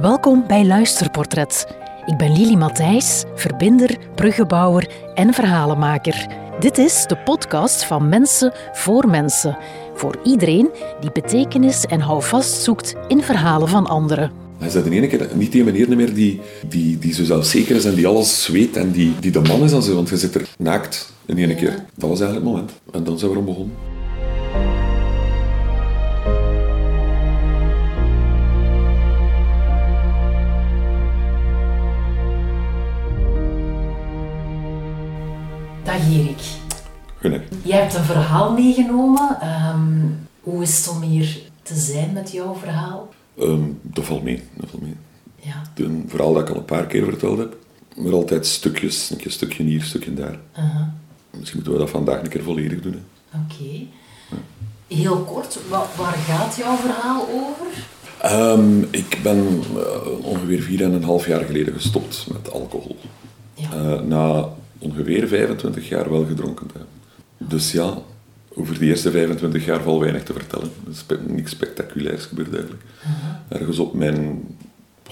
Welkom bij Luisterportret. Ik ben Lili Matthijs, verbinder, bruggenbouwer en verhalenmaker. Dit is de podcast van Mensen voor Mensen. Voor iedereen die betekenis en houvast zoekt in verhalen van anderen. Hij dat in ene keer niet die meneer meer die, die, die zo zelfzeker is en die alles weet en die, die de man is want je zit er naakt in ene keer. Dat was eigenlijk het moment. En dan zijn we erom begonnen. Erik. Goedendag. Jij hebt een verhaal meegenomen. Ehm, hoe is het om hier te zijn met jouw verhaal? Ehm, dat valt mee. Dat valt mee. Ja. Een verhaal dat ik al een paar keer verteld heb. Maar altijd stukjes. Een keer stukje hier, stukje daar. aha. Misschien moeten we dat vandaag een keer volledig doen. Oké. Heel kort, wa- waar gaat jouw verhaal over? Ehm, ik ben eh, ongeveer 4,5 jaar geleden gestopt met alcohol. Ja. Eh, na ongeveer 25 jaar wel gedronken te hebben. Dus ja, over die eerste 25 jaar valt weinig te vertellen. Er is niks spectaculairs gebeurd eigenlijk. Ergens op mijn,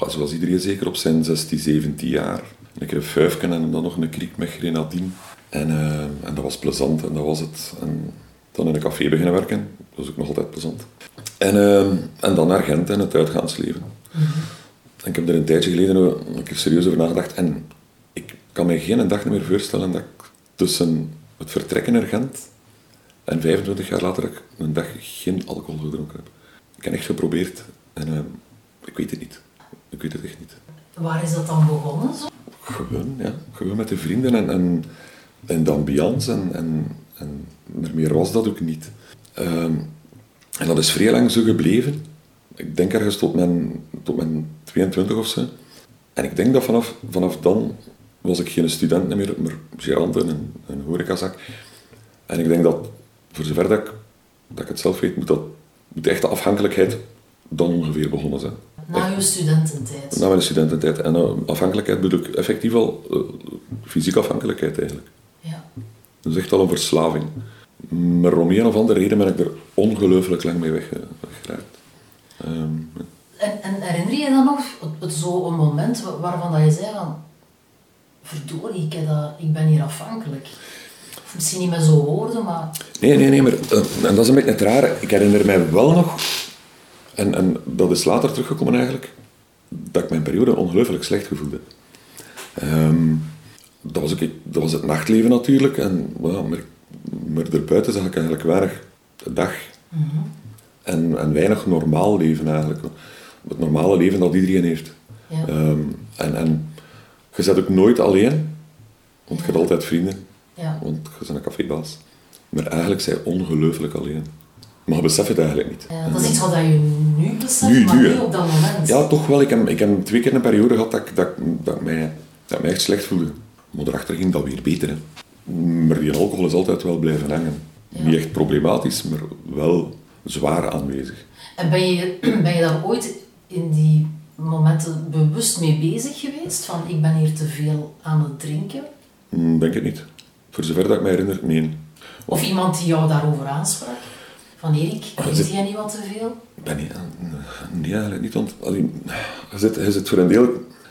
zoals iedereen zeker, op zijn 16, 17 jaar. Een keer een fuifken en dan nog een kriek met grenadine. En, eh, en dat was plezant en dat was het. En dan in een café beginnen werken. Dat was ook nog altijd plezant. En, eh, en dan naar Gent en het uitgaansleven. En ik heb er een tijdje geleden een keer serieus over nagedacht. En ik kan me geen dag meer voorstellen dat ik tussen het vertrekken naar Gent en 25 jaar later dat ik een dag geen alcohol gedronken heb. Ik heb echt geprobeerd en eh, ik weet het niet. Ik weet het echt niet. Waar is dat dan begonnen? Zo? Gewoon, ja. Gewoon met de vrienden en, en, en de ambiance en, en, en er meer was dat ook niet. Ehm, en dat is vrij lang zo gebleven. Ik denk ergens tot mijn, tot mijn 22 of zo. En ik denk dat vanaf, vanaf dan was ik geen student meer, maar gerant in een, een horecazak. En ik denk dat, voor zover dat ik, dat ik het zelf weet, moet, dat, moet de echte afhankelijkheid dan ongeveer begonnen zijn. Na je studententijd. Na mijn studententijd. En eh, afhankelijkheid bedoel ik effectief al eh, fysieke afhankelijkheid eigenlijk. Ja. Dat is echt al een verslaving. Maar om een of andere reden ben ik er ongelooflijk lang mee wegge- weggeraakt. Ehm, En, en herinner je je dan nog zo een moment wa- waarvan dat je zei van... Verdorie, ik, heb dat, ik ben hier afhankelijk. Of misschien niet met zo'n woorden, maar... nee, nee, nee, maar eh, en dat is een beetje het rare. Ik herinner mij wel nog, en, en dat is later teruggekomen eigenlijk, dat ik mijn periode ongelooflijk slecht gevoelde. Ehm, dat, was ook, dat was het nachtleven natuurlijk, en, ja, maar, maar daarbuiten zag ik eigenlijk weinig de dag. En, en weinig normaal leven eigenlijk. Het normale leven dat iedereen heeft. Ja. Ehm, en, en je zit ook nooit alleen, want je hebt altijd vrienden, Ja. want je bent een cafébaas. Maar eigenlijk zijn ongelooflijk alleen. Maar je beseft het eigenlijk niet. Ja, dat is iets wat je nu beseft, Nu, maar nu, hè. op dat moment. Ja, toch wel. Ik heb, ik heb twee keer een periode gehad dat, ik- dat, dat, mij, dat mij echt slecht voelde. Maar daarachter ging dat weer beter. Hè. Maar die alcohol is altijd wel blijven hangen. Ja. Niet echt problematisch, maar wel zwaar aanwezig. En ben je, ben je daar ooit in die momenten bewust mee bezig geweest? Van, ik ben hier te veel aan het drinken? Hm, Denk het niet. Voor zover dat ik me herinner, nee. Of iemand die jou daarover aansprak? Van Erik, drinkt zit- jij niet wat te veel? Ik ben niet, nee, eigenlijk niet. Want je, zit, je, zit voor een deel,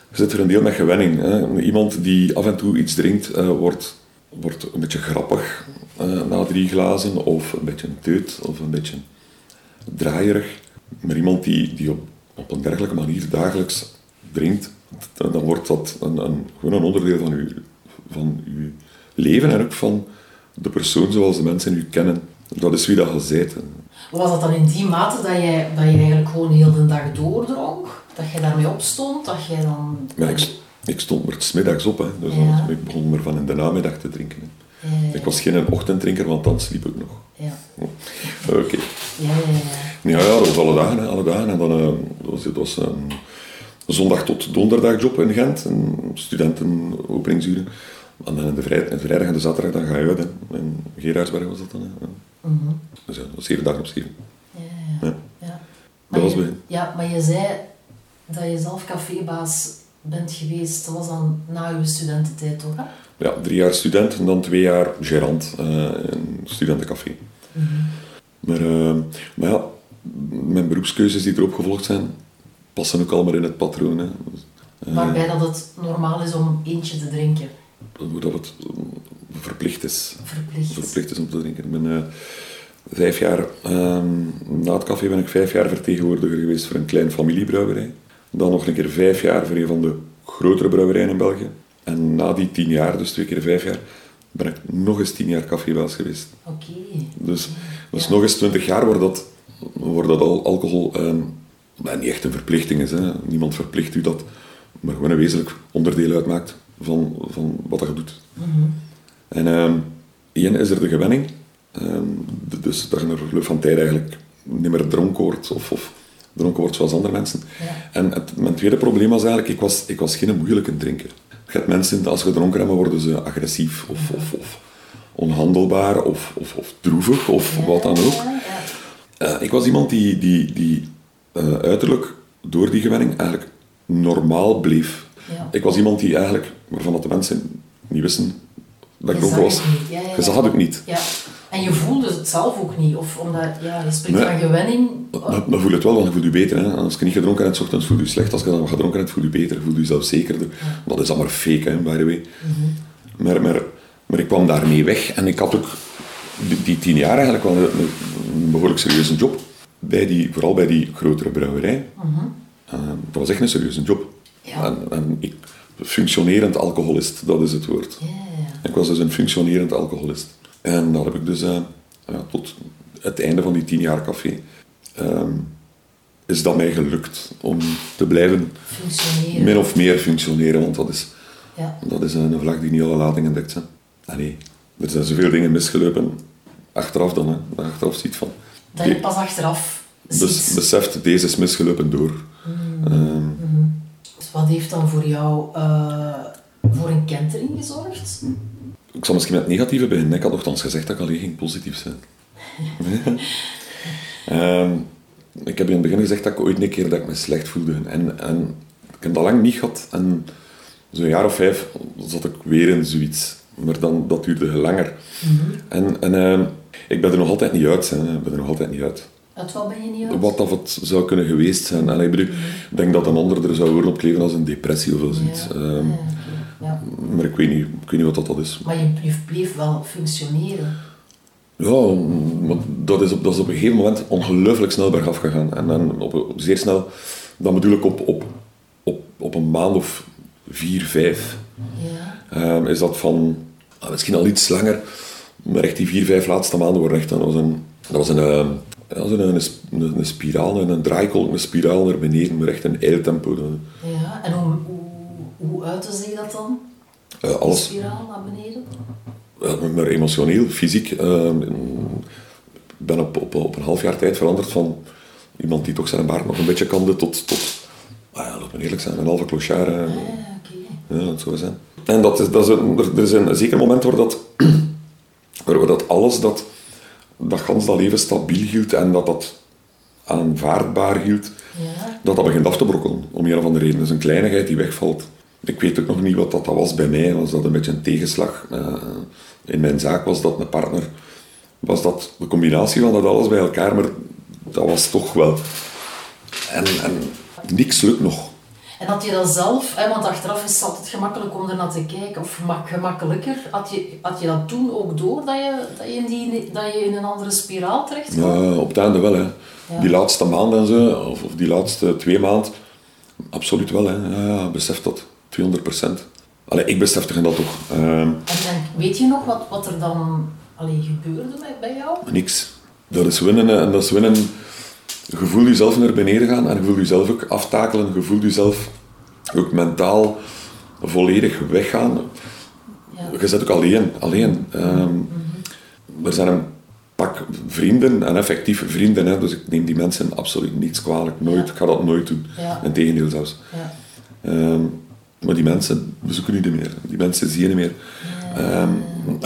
je zit voor een deel met gewenning. Hè. Iemand die af en toe iets drinkt, eh, wordt, wordt een beetje grappig eh, na drie glazen, of een beetje teut, of een beetje draaierig. Maar iemand die, die op, op een dergelijke manier dagelijks drinkt, dan wordt dat een, een, gewoon een onderdeel van uw, van uw leven en ook van de persoon zoals de mensen u kennen. Dat is wie dat je bent. hè. Was dat dan in die mate dat jij, dat je eigenlijk gewoon heel de dag doordronk? Dat je daarmee opstond? Dat jij dan... Maar ik, ik stond maar 's middags op, hè. dus Ja. ik begon maar van in de namiddag te drinken. Ja, ja, Ik was geen ochtenddrinker, want dan sliep ik nog. ja. Oké. Ja, ja, ja. Ja, ja, dat was alle dagen, hè, alle dagen. En dan eh, dat was, was een zondag tot donderdag job in Gent, een studentenopeningsuren. En dan in de, vrij, vrijdag en de zaterdag dan ga je uit. Hè. In Gerardsberg was dat dan. Hè. Mhm. Dus ja, dat was zeven dagen op zeven. Ja, ja, Ja. ja. Maar was je, bij- Ja, maar je zei dat je zelf cafébaas bent geweest. Dat was dan na je studententijd, toch? Hè? Ja, drie jaar student en dan twee jaar gerant eh, in een studentencafé. Maar, eh, maar ja, mijn beroepskeuzes die erop gevolgd zijn, passen ook allemaal in het patroon. Hè. Waarbij dat het normaal is om eentje te drinken. Hoe dat het eh, verplicht is. Verplicht. Verplicht is om te drinken. Ik ben eh, vijf jaar, ehm, na het café ben ik vijf jaar vertegenwoordiger geweest voor een klein familiebrouwerij. Dan nog een keer vijf jaar voor een van de grotere brouwerijen in België. En na die tien jaar, dus twee keer vijf jaar, ben ik nog eens tien jaar cafébels geweest. Oké. Dus, dus nog eens twintig jaar wordt dat, wordt dat al alcohol ehm, nou, niet echt een verplichting is. Hè. Niemand verplicht u dat, maar gewoon een wezenlijk onderdeel uitmaakt van, van wat je doet. En ehm één is er de gewenning. Ehm, dus dat je naar verloop van tijd eigenlijk niet meer dronken wordt of, of dronken wordt zoals andere mensen. Ja. En het, mijn tweede probleem was eigenlijk, ik was, ik was geen moeilijke drinker. Je hebt mensen, als ze gedronken hebben, worden ze agressief of, of, of onhandelbaar of, of, of droevig of wat dan ook. Eh, ik was iemand die, die, die eh, uiterlijk door die gewenning eigenlijk normaal bleef. Ja. Ik was iemand die eigenlijk, waarvan dat de mensen niet wisten dat ik dronken was. Ja, ja, Je zag het ook niet. En je voelde het zelf ook niet. Of omdat, ja, je spreekt Nee. van gewenning. Maar, maar voel het wel, want je voelt je beter. Hè. Als je niet gedronken hebt, ochtends voel je slecht. Als je dan gedronken hebt, voel je beter. Voel je jezelf zekerder. Dat is allemaal fake, hè, by the way. maar, maar, maar ik kwam daarmee weg. En ik had ook die, die tien jaar eigenlijk wel een, een behoorlijk serieuze job. Bij die, vooral bij die grotere brouwerij. Eh, dat was echt een serieuze job. Ja. En, en ik, functionerend alcoholist, dat is het woord. Ik was dus een functionerend alcoholist. En dat heb ik dus eh, ja, tot het einde van die tien jaar café. ehm, is dat mij gelukt om te blijven Functioneren. min of meer functioneren, want dat is, Ja. dat is een vlag die niet alle latingen dekt. Hè. Ah, nee, er zijn zoveel dingen misgelopen, achteraf dan, hè, achteraf ziet van. Dat je pas achteraf Dus ziet. beseft, deze is misgelopen door. Ehm, Dus wat heeft dan voor jou eh, voor een kentering gezorgd? ik zal misschien met het negatieve beginnen. Ik had nogthans gezegd dat ik alleen ging positief zijn. Ehm, ik heb in het begin gezegd dat ik ooit een keer dat ik me slecht voelde. En, en ik heb dat lang niet gehad. En zo'n jaar of vijf zat ik weer in zoiets. Maar dan, dat duurde langer. En, en ehm, ik ben er nog altijd niet uit. Hè. Ik ben er nog altijd niet uit. Uit wat ben je niet uit? Wat dat het zou kunnen geweest zijn. En ik bedoel, ik denk dat een ander er zou horen op kleven als een depressie of zoiets. Ja. Ehm, Ja, maar ik weet, niet, ik weet niet wat dat, dat is. Maar je, je bleef wel functioneren. Ja, maar dat is op, dat is op een gegeven moment ongelooflijk snel bergaf gegaan. En dan op, op zeer snel, dan bedoel ik op, op, op, op een maand of vier, vijf, Ja. Ehm, is dat van, ah, misschien al iets langer, maar echt die vier, vijf laatste maanden worden echt, dat was een, dat was een, ehm, dat was een, een, een, een spiraal, een draaikolk, een spiraal naar beneden, maar echt een eiltempo. Ja. En hoe, hoe, hoe uitte zich dat dan? Die alles, spiraal naar beneden? Ja, maar emotioneel, fysiek. eh, Ik ben op, op, op een half jaar tijd veranderd van iemand die toch zijn baard nog een beetje kande tot, tot ah ja, laat me eerlijk zijn, een halve clochard. eh, Ja, oké. Ja, dat zou zijn. En dat is, dat is een, er, is een zeker moment waar dat, waar dat alles dat, dat gans dat leven stabiel hield en dat dat aanvaardbaar hield, Ja. dat dat begint af te brokkelen, om een of andere reden. Is een kleinigheid die wegvalt. Ik weet ook nog niet wat dat, dat was bij mij. Was dat een beetje een tegenslag? Eh, in mijn zaak was dat een partner. Was dat de combinatie van dat alles bij elkaar, maar dat was toch wel... En, en niks lukt nog. En had je dat zelf, hè, want achteraf is het altijd gemakkelijk om er naar te kijken, of gemak- gemakkelijker, had je, had je dat toen ook door dat je, dat je, in, die, dat je in een andere spiraal terecht kwam? Ja, op het einde wel. Hè. Ja. Die laatste maanden en zo, of, of die laatste twee maanden, absoluut wel. Hè. Ja, ja, besef dat, 200 procent. Allee, ik besefte dat toch. Ehm, En, weet je nog wat, wat er dan allee, gebeurde bij, jou? niks. Dat is winnen en dat is winnen. Je voelt jezelf naar beneden gaan en je voelt jezelf ook aftakelen. Je voelt jezelf ook mentaal volledig weggaan. Ja. Je zit ook alleen. alleen. Ehm, Er zijn een pak vrienden, en effectief vrienden, hè, dus ik neem die mensen absoluut niets kwalijk. Nooit, Ja. ik ga dat nooit doen. Ja. Integendeel zelfs. Ja. Ehm, maar die mensen bezoeken niet meer. Die mensen zie je niet meer. En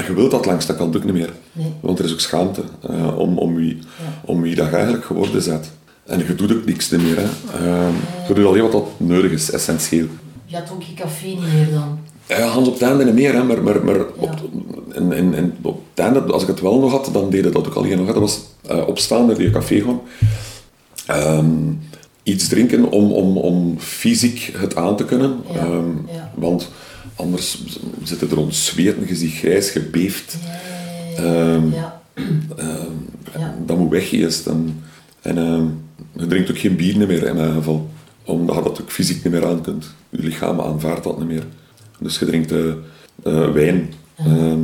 je wilt dat langs dat kant ook niet meer. Nee. Want er is ook schaamte eh, om, om, wie, om wie dat je eigenlijk geworden bent. En je doet ook niks meer. Hè. Ehm, je doet alleen wat dat nodig is, essentieel. Je had ook je café niet meer dan? Ja, Hans op het einde niet meer, hè, maar, maar, maar op, Ja. en, en, en op het einde, als ik het wel nog had, dan deed ik dat ook alleen nog. Dat was eh, opstaan naar die café gewoon. Ehm, iets drinken om, om, om fysiek het aan te kunnen. Ja, Ehm, ja. Want anders zitten er ontzweten, je ziet grijs, gebeefd. Ja, Ehm, ja. Dat moet weggeest. En, en ehm, je drinkt ook geen bier meer in mijn geval. Omdat je dat ook fysiek niet meer aan kunt. Je lichaam aanvaardt dat niet meer. Dus je drinkt eh, eh, wijn, ehm,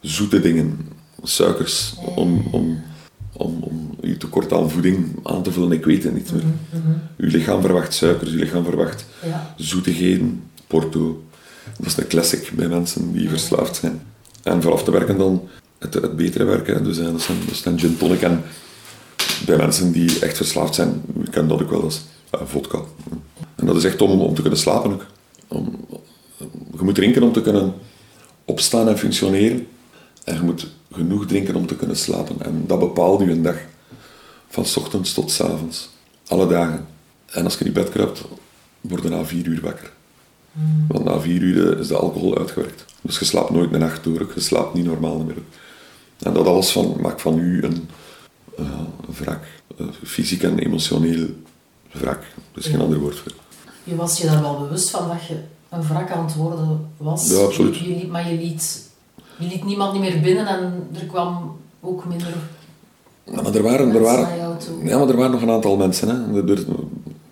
zoete dingen, suikers, om, om, om, om je tekort aan voeding aan te vullen. Ik weet het niet meer. Je lichaam verwacht suikers, je lichaam verwacht zoetigheden, porto. Dat is een classic bij mensen die verslaafd zijn. En vooraf te werken dan het, het betere werken. Dus eh, dat zijn, dat zijn gin tonic. En bij mensen die echt verslaafd zijn, ik ken dat ook wel als eh, vodka. En dat is echt om, om te kunnen slapen ook. Om, je moet drinken om te kunnen opstaan en functioneren. En je moet genoeg drinken om te kunnen slapen. En dat bepaalt je een dag. Van 's ochtends tot 's avonds. Alle dagen. En als je in bed kruipt, word je na vier uur wakker. Want na vier uur is de alcohol uitgewerkt. Dus je slaapt nooit een nacht door. Je slaapt niet normaal meer. En dat alles van, maakt van u een, een wrak. Eh, fysiek en emotioneel wrak. Er is geen ander woord voor. Je was je daar wel bewust van dat je een wrak aan het worden was. Ja, absoluut. Je, je maar je liet, je liet niemand niet meer binnen en er kwam ook minder Ja, maar er waren, er waren, naar jou toe. ja, maar er waren nog een aantal mensen. Hè. Er, er-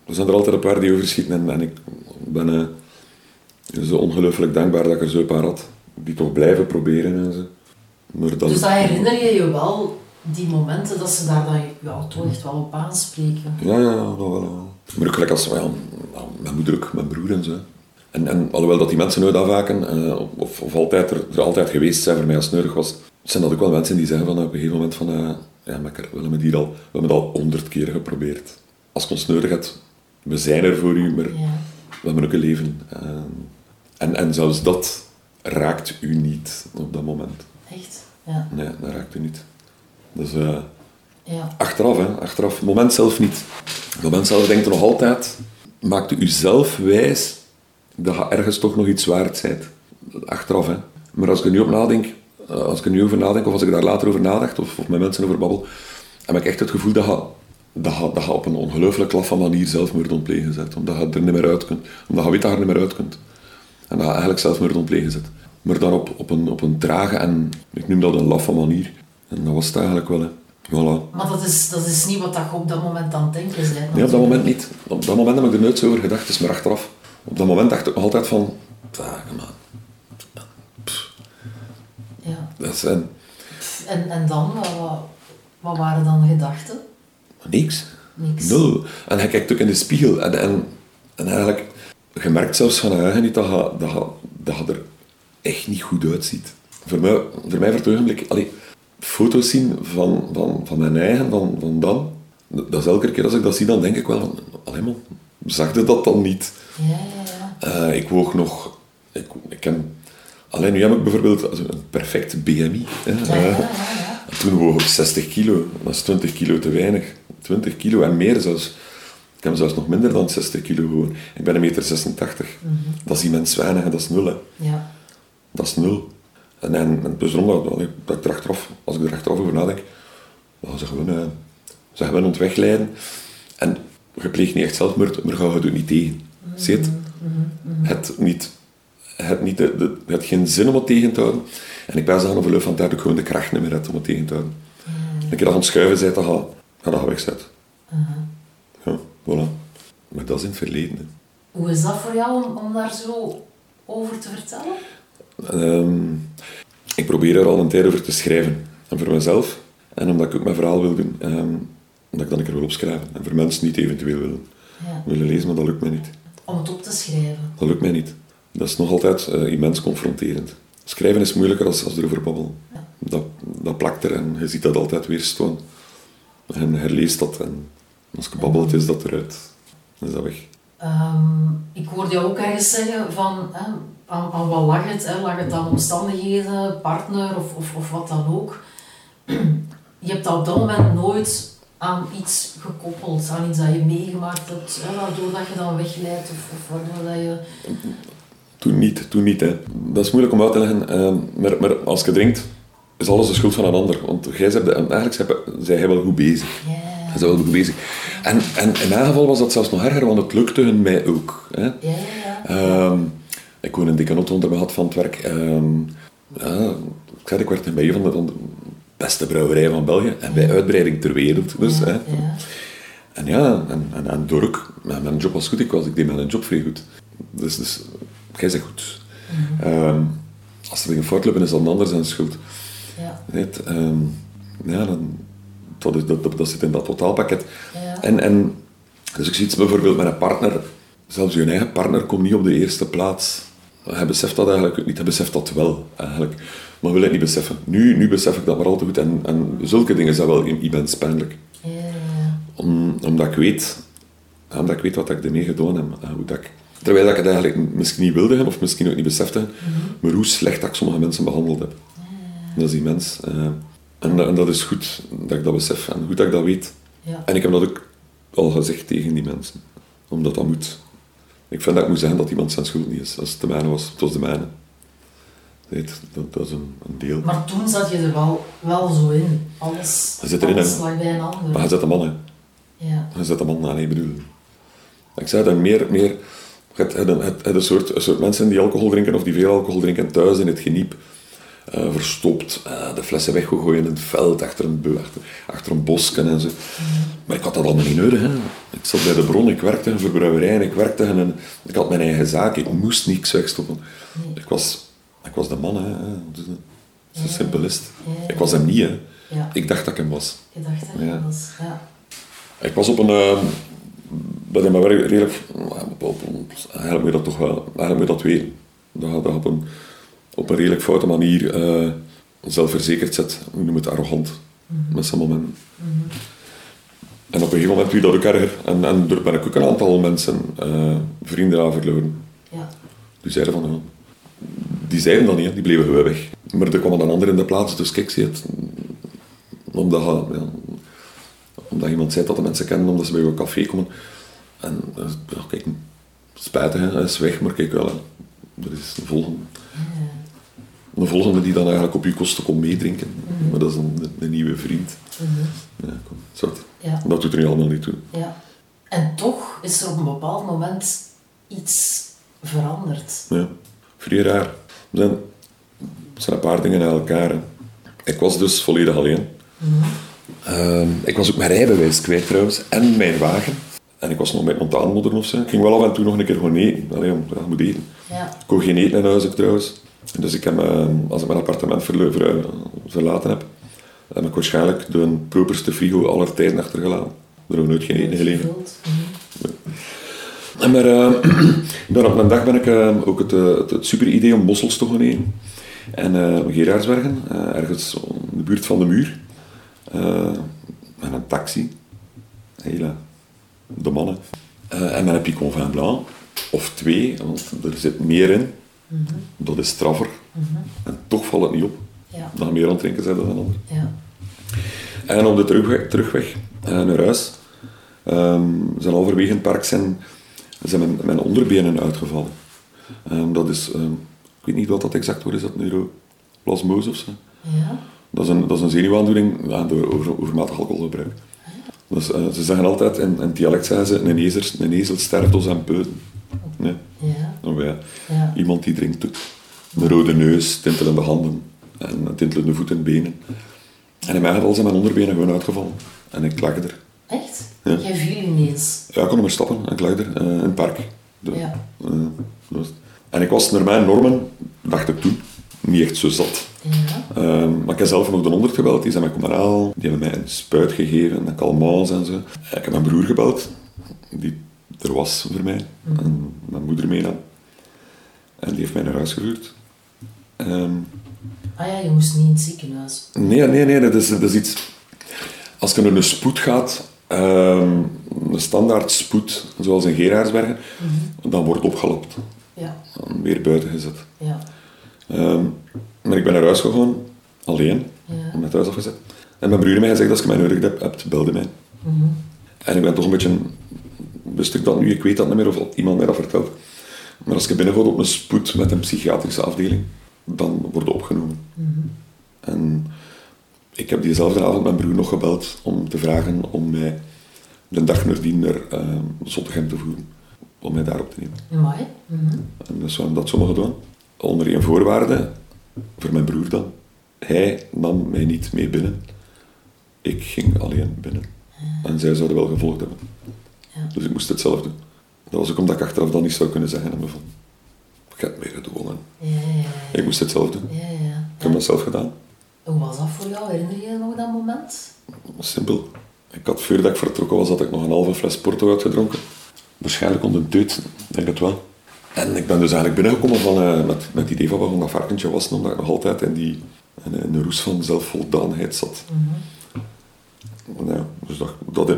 er zijn er altijd een paar die overschieten. En, en ik ben eh, zo ongelooflijk dankbaar dat ik er zo een paar had. Die toch blijven proberen. En zo. Maar dat, Dus dat herinner je je wel, die momenten dat ze daar dan ja, toch echt wel op aanspreken. Ja, ja, ja, dat wel. ja. Maar ook gelijk als ja, mijn moeder ook, mijn broer en zo. En, en alhoewel dat die mensen nooit afhaken, eh, of, of altijd er, er altijd geweest zijn voor mij als nodig was, zijn dat ook wel mensen die zeggen van op een gegeven moment van eh, ja, makker, we hebben het hier al, we hebben het al honderd keer geprobeerd. Als je ons nodig hebt, we zijn er voor u, maar Ja. we hebben ook een leven. Eh, en, en zelfs dat raakt u niet op dat moment. Echt? Ja. Nee, dat raakt u niet. Dus eh, ja. Achteraf, hè. Achteraf. Het moment zelf niet. Het moment zelf denkt er nog altijd... Maakt u zelf wijs dat je ergens toch nog iets waard bent. Achteraf, hè. Maar als ik er nu op nadenk... eh, Als ik er nu over nadenk, of als ik daar later over nadacht, of, of met mensen over babbel, heb ik echt het gevoel dat je, dat je, dat je op een ongelooflijk laffe manier zelfmoord ontplegen zet. Omdat je er niet meer uit kunt. Omdat je weet dat je er niet meer uit kunt. En dat je eigenlijk zelfmoord ontplegen zet. Maar dan op, op, een, op een trage en... Ik noem dat een laffe manier. En dat was het eigenlijk wel, hè. Voilà. Maar dat is, dat is niet wat je op dat moment aan het denken bent. Nee, op dat moment niet. Op dat moment heb ik er nooit zo over gedacht, is maar achteraf. Op dat moment dacht ik altijd van... Dagen, man. Ja. Dat zijn En, en dan, wat, wat, waren dan gedachten? niks. Niks. Nul. En hij kijkt ook in de spiegel. En, en, en eigenlijk... Je merkt zelfs van eigen niet dat je, dat, je, dat je er echt niet goed uitziet. Voor mij, voor mij voor het ogenblik... Allee, foto's zien van, van, van mijn eigen, van, van dan... Dat is elke keer als ik dat zie, dan denk ik wel van... Allee man, zag je dat dan niet? Ja, ja, ja. Eh, ik woog nog... Ik, ik heb, alleen nu heb ik bijvoorbeeld een perfect BMI. Hè. Ja, ja, Eh. Toen woog ik 60 kilo. Dat is 20 kilo te weinig. 20 kilo en meer zelfs. Ik heb zelfs nog minder dan 60 kilo gewoon. Ik ben een meter 86. Dat is immens weinig dat is nul. Hè. Ja. Dat is nul. En, en, en dus daarom dat, dat, dat ik er achteraf, als ik er achteraf over nadenk, dan ze gewoon, uh, ze gewoon ontwegleiden. En je pleegt niet echt zelfmoord, maar ga je het niet tegen. Je het? Het niet, het, niet de, de, het geen zin om het tegen te houden. En ik ben zo aan de verloop van tijd ook gewoon de kracht niet meer hebt om het tegen te houden. Een keer dat je aan het schuiven bent, dan ga, ga dat wegzetten. Ja, voilà. Maar dat is in het verleden. hè. Hoe is dat voor jou om, om daar zo over te vertellen? Ehm, ik probeer er al een tijd over te schrijven. En voor mezelf. En omdat ik ook mijn verhaal wil doen. ehm, dat ik dan een keer wil opschrijven. En voor mensen niet eventueel willen, Ja. willen lezen, maar dat lukt mij niet. Om het op te schrijven. Dat lukt mij niet. Dat is nog altijd eh, immens confronterend. Schrijven is moeilijker als, als erover babbelen. Dat, dat plakt er en je ziet dat altijd weer staan. En herleest dat en als je babbelt is dat eruit. Dan is dat weg. Ehm, ik hoorde jou ook ergens zeggen van, hè, aan, aan wat lag het? Hè? Lag het aan omstandigheden, partner of, of, of wat dan ook? Je hebt dat op dat moment nooit aan iets gekoppeld, aan iets dat je meegemaakt hebt, hè, waardoor dat je dan wegleidt of, of waardoor dat je... Toen niet, toen niet. Hè. Dat is moeilijk om uit te leggen. ehm, maar, maar als je drinkt, is alles de schuld van een ander. Want jij bent, eigenlijk zij jij wel goed bezig. En ze waren goed bezig. En, en in mijn geval was dat zelfs nog erger, want het lukte hun mij ook. Hè. Ja, ja. Ehm, ik woon een dikke auto onder me had van het werk. Ehm, ja, ik, zei, ik werd bij een van de, van de beste brouwerijen van België en bij uitbreiding ter wereld. Dus, ja, hè. ja. En ja, en, en, en door ook, mijn, mijn job was goed, ik, was, ik deed mijn job vrij goed. Dus, dus jij zegt goed. Ehm, als er dingen fout lopen, is dat een ander zijn schuld. Ja. Weet, ja, dan, dat, dat, dat, dat zit in dat totaalpakket. Ja. En, en, dus ik zie iets bijvoorbeeld met een partner, zelfs je eigen partner komt niet op de eerste plaats. Hij beseft dat eigenlijk niet, hij beseft dat wel eigenlijk. Maar wil het niet beseffen. Nu, nu besef ik dat maar al te goed. En, en zulke dingen zijn wel immens pijnlijk. Ja, ja, Om, omdat ik weet, omdat ik weet wat ik ermee gedaan heb. en hoe dat ik, terwijl ik het eigenlijk misschien niet wilde hebben, of misschien ook niet besefte, maar hoe slecht dat ik sommige mensen behandeld heb. Dat is immens. eh en, en dat is goed dat ik dat besef en goed dat ik dat weet. ja. En ik heb dat ook al gezegd tegen die mensen. Omdat dat moet. Ik vind dat ik moet zeggen dat iemand zijn schuld niet is. Als het de mijne was, het was de mijne. Weet, dat, dat is een, een deel. Maar toen zat je er wel, wel zo in. Alles, Dat zit erin, alles hè. lag bij een ander. Maar hij zet de man, hè. Ja. Hij zet de man aan, ik bedoel. Ik zei dat meer, meer het, een, soort, een soort mensen die alcohol drinken of die veel alcohol drinken thuis in het geniep. Eh, verstopt, eh, de flessen weggegooid in het veld, achter een, achter, achter een bosken en zo. Maar ik had dat allemaal niet nodig. Hè. Ik zat bij de bron, ik werkte in een verbrouwerij en ik werkte in een, ik had mijn eigen zaak, ik moest niks wegstoppen. Ik was, ik was de man, hè. Zo simpel is het. Ik was hem niet, hè. Ja. Ik dacht dat ik hem was. Je dacht dat Ja. was... Ja. Ik was op een... dat in mijn werk redelijk... Op, op, op- eigenlijk moet je dat toch wel... Eigenlijk moet je dat weten. Dat dat op een, op een redelijk foute manier eh, zelfverzekerd zet. We noemen het arrogant. Met sommige momenten. En op een gegeven moment doe je dat ook erger. En, en er ben ik ook een aantal mensen, eh, vrienden aan verloren. Ja. Die zeiden van... ja, die zeiden dat niet, die bleven gewoon weg. Maar er kwam dan ander in de plaats. Dus kijk, zie het. Omdat, ja, omdat iemand zei dat de mensen kennen, omdat ze bij een café komen. En eh, ja, kijk, spijtig, hij is weg, maar kijk wel, er is een volgende. Een volgende die dan eigenlijk op je kosten komt meedrinken. Maar dat is een, een nieuwe vriend. Ja, kom, zot. Ja. Dat doet er allemaal niet toe. Ja. En toch is er op een bepaald moment iets veranderd. Ja, vrij raar. Er zijn, er zijn een paar dingen aan elkaar. hè. Ik was dus volledig alleen. Ehm, ik was ook mijn rijbewijs kwijt trouwens, en mijn wagen. En ik was nog met aanmodderen of zo. Ik ging wel af en toe nog een keer gewoon eten. Allee, om, ja, moet eten. Ja. Ik kon geen eten in huis ook trouwens. Dus ik heb, eh, als ik mijn appartement ver- verlaten heb, heb ik waarschijnlijk de properste frigo aller tijden achtergelaten. Er ook nooit geen eten gelegen. Mhm. Maar, eh, dan op een dag ben ik eh, ook het, eh, het, het super idee om bossels te gaan eten. En uh, Gerardsbergen, eh, ergens in de buurt van de muur. eh, met een taxi. Hele, de mannen. Eh, en met een picon vin blanc. Of twee, want er zit meer in. Dat is straffer. En toch valt het niet op. Ja. Dat meer aan het drinken zijn dan een ander. Ja. En op de terugweg, terugweg eh, naar huis ehm, zijn halverwege in het park zijn, zijn mijn, mijn onderbenen uitgevallen. Ehm, dat is, ehm, ik weet niet wat dat exact wordt, is dat neuroplasmose of zo? Ja. Dat is een, dat is een zenuwaandoening ja, door over, overmatig alcoholgebruik. Dus, eh, ze zeggen altijd, in, in het dialect zeggen ze, een, ezer, een ezel sterft door zijn peuten. Ja. Iemand die drinkt ook. Een rode neus, tintelende handen en tintelende voeten en benen. En in mijn geval zijn mijn onderbenen gewoon uitgevallen. En ik lag er. Echt? Ja. Jij viel ineens. Ja, ik kon maar stappen en ik lag er eh, in het park. De- Ja. eh, en ik was naar mijn normen, dacht ik toen, niet echt zo zat. Ja. Ehm, maar ik heb zelf nog de honderd gebeld, die zijn mij komen halen. Die hebben mij een spuit gegeven, een calmants en zo. Ik heb mijn broer gebeld, die er was voor mij. En mijn moeder meenam. En die heeft mij naar huis gevoerd. Ah ja, je moest niet in het ziekenhuis. nee, nee, nee, dat is, dat is iets... Als je naar een spoed gaat, ehm, een standaard spoed, zoals in Gerardsbergen, dan wordt opgelapt. Ja. Dan weer buiten gezet. Ja. Ehm, maar ik ben naar huis gegaan, alleen, Ja. met thuis afgezet. En mijn broer heeft mij gezegd, als je mij nodig hebt, hebt, belde mij. En ik ben toch een beetje, wist ik dat nu, ik weet dat niet meer of iemand mij dat vertelt. Maar als je binnengaat op een spoed met een psychiatrische afdeling, dan word je opgenomen. En ik heb diezelfde avond mijn broer nog gebeld om te vragen om mij de dag nadien naar uh, Zottegem te voeren. Om mij daarop te nemen. Mooi. Mhm. En dus we hebben dat zomaar gedaan. Onder één voorwaarde, voor mijn broer dan. Hij nam mij niet mee binnen. Ik ging alleen binnen. En zij zouden wel gevolgd hebben. Ja. Dus ik moest het zelf doen. Dat was ook omdat ik achteraf dan niet zou kunnen zeggen aan me van... Ik heb het meer gedwongen. Ja, ja, ja. Ik moest het zelf doen. ja, ja. Ik heb dat zelf gedaan. Hoe was dat voor jou? Herinner je je nog dat moment? Simpel. Ik had, voordat ik vertrokken was, had ik nog een halve fles Porto uitgedronken. Waarschijnlijk onder ik denk het wel. En ik ben dus eigenlijk binnengekomen van, eh, met, met het idee van waarom dat varkentje was, omdat ik nog altijd in, die, in, in een roes van zelfvoldaanheid zat. Ja, dus dat, dat,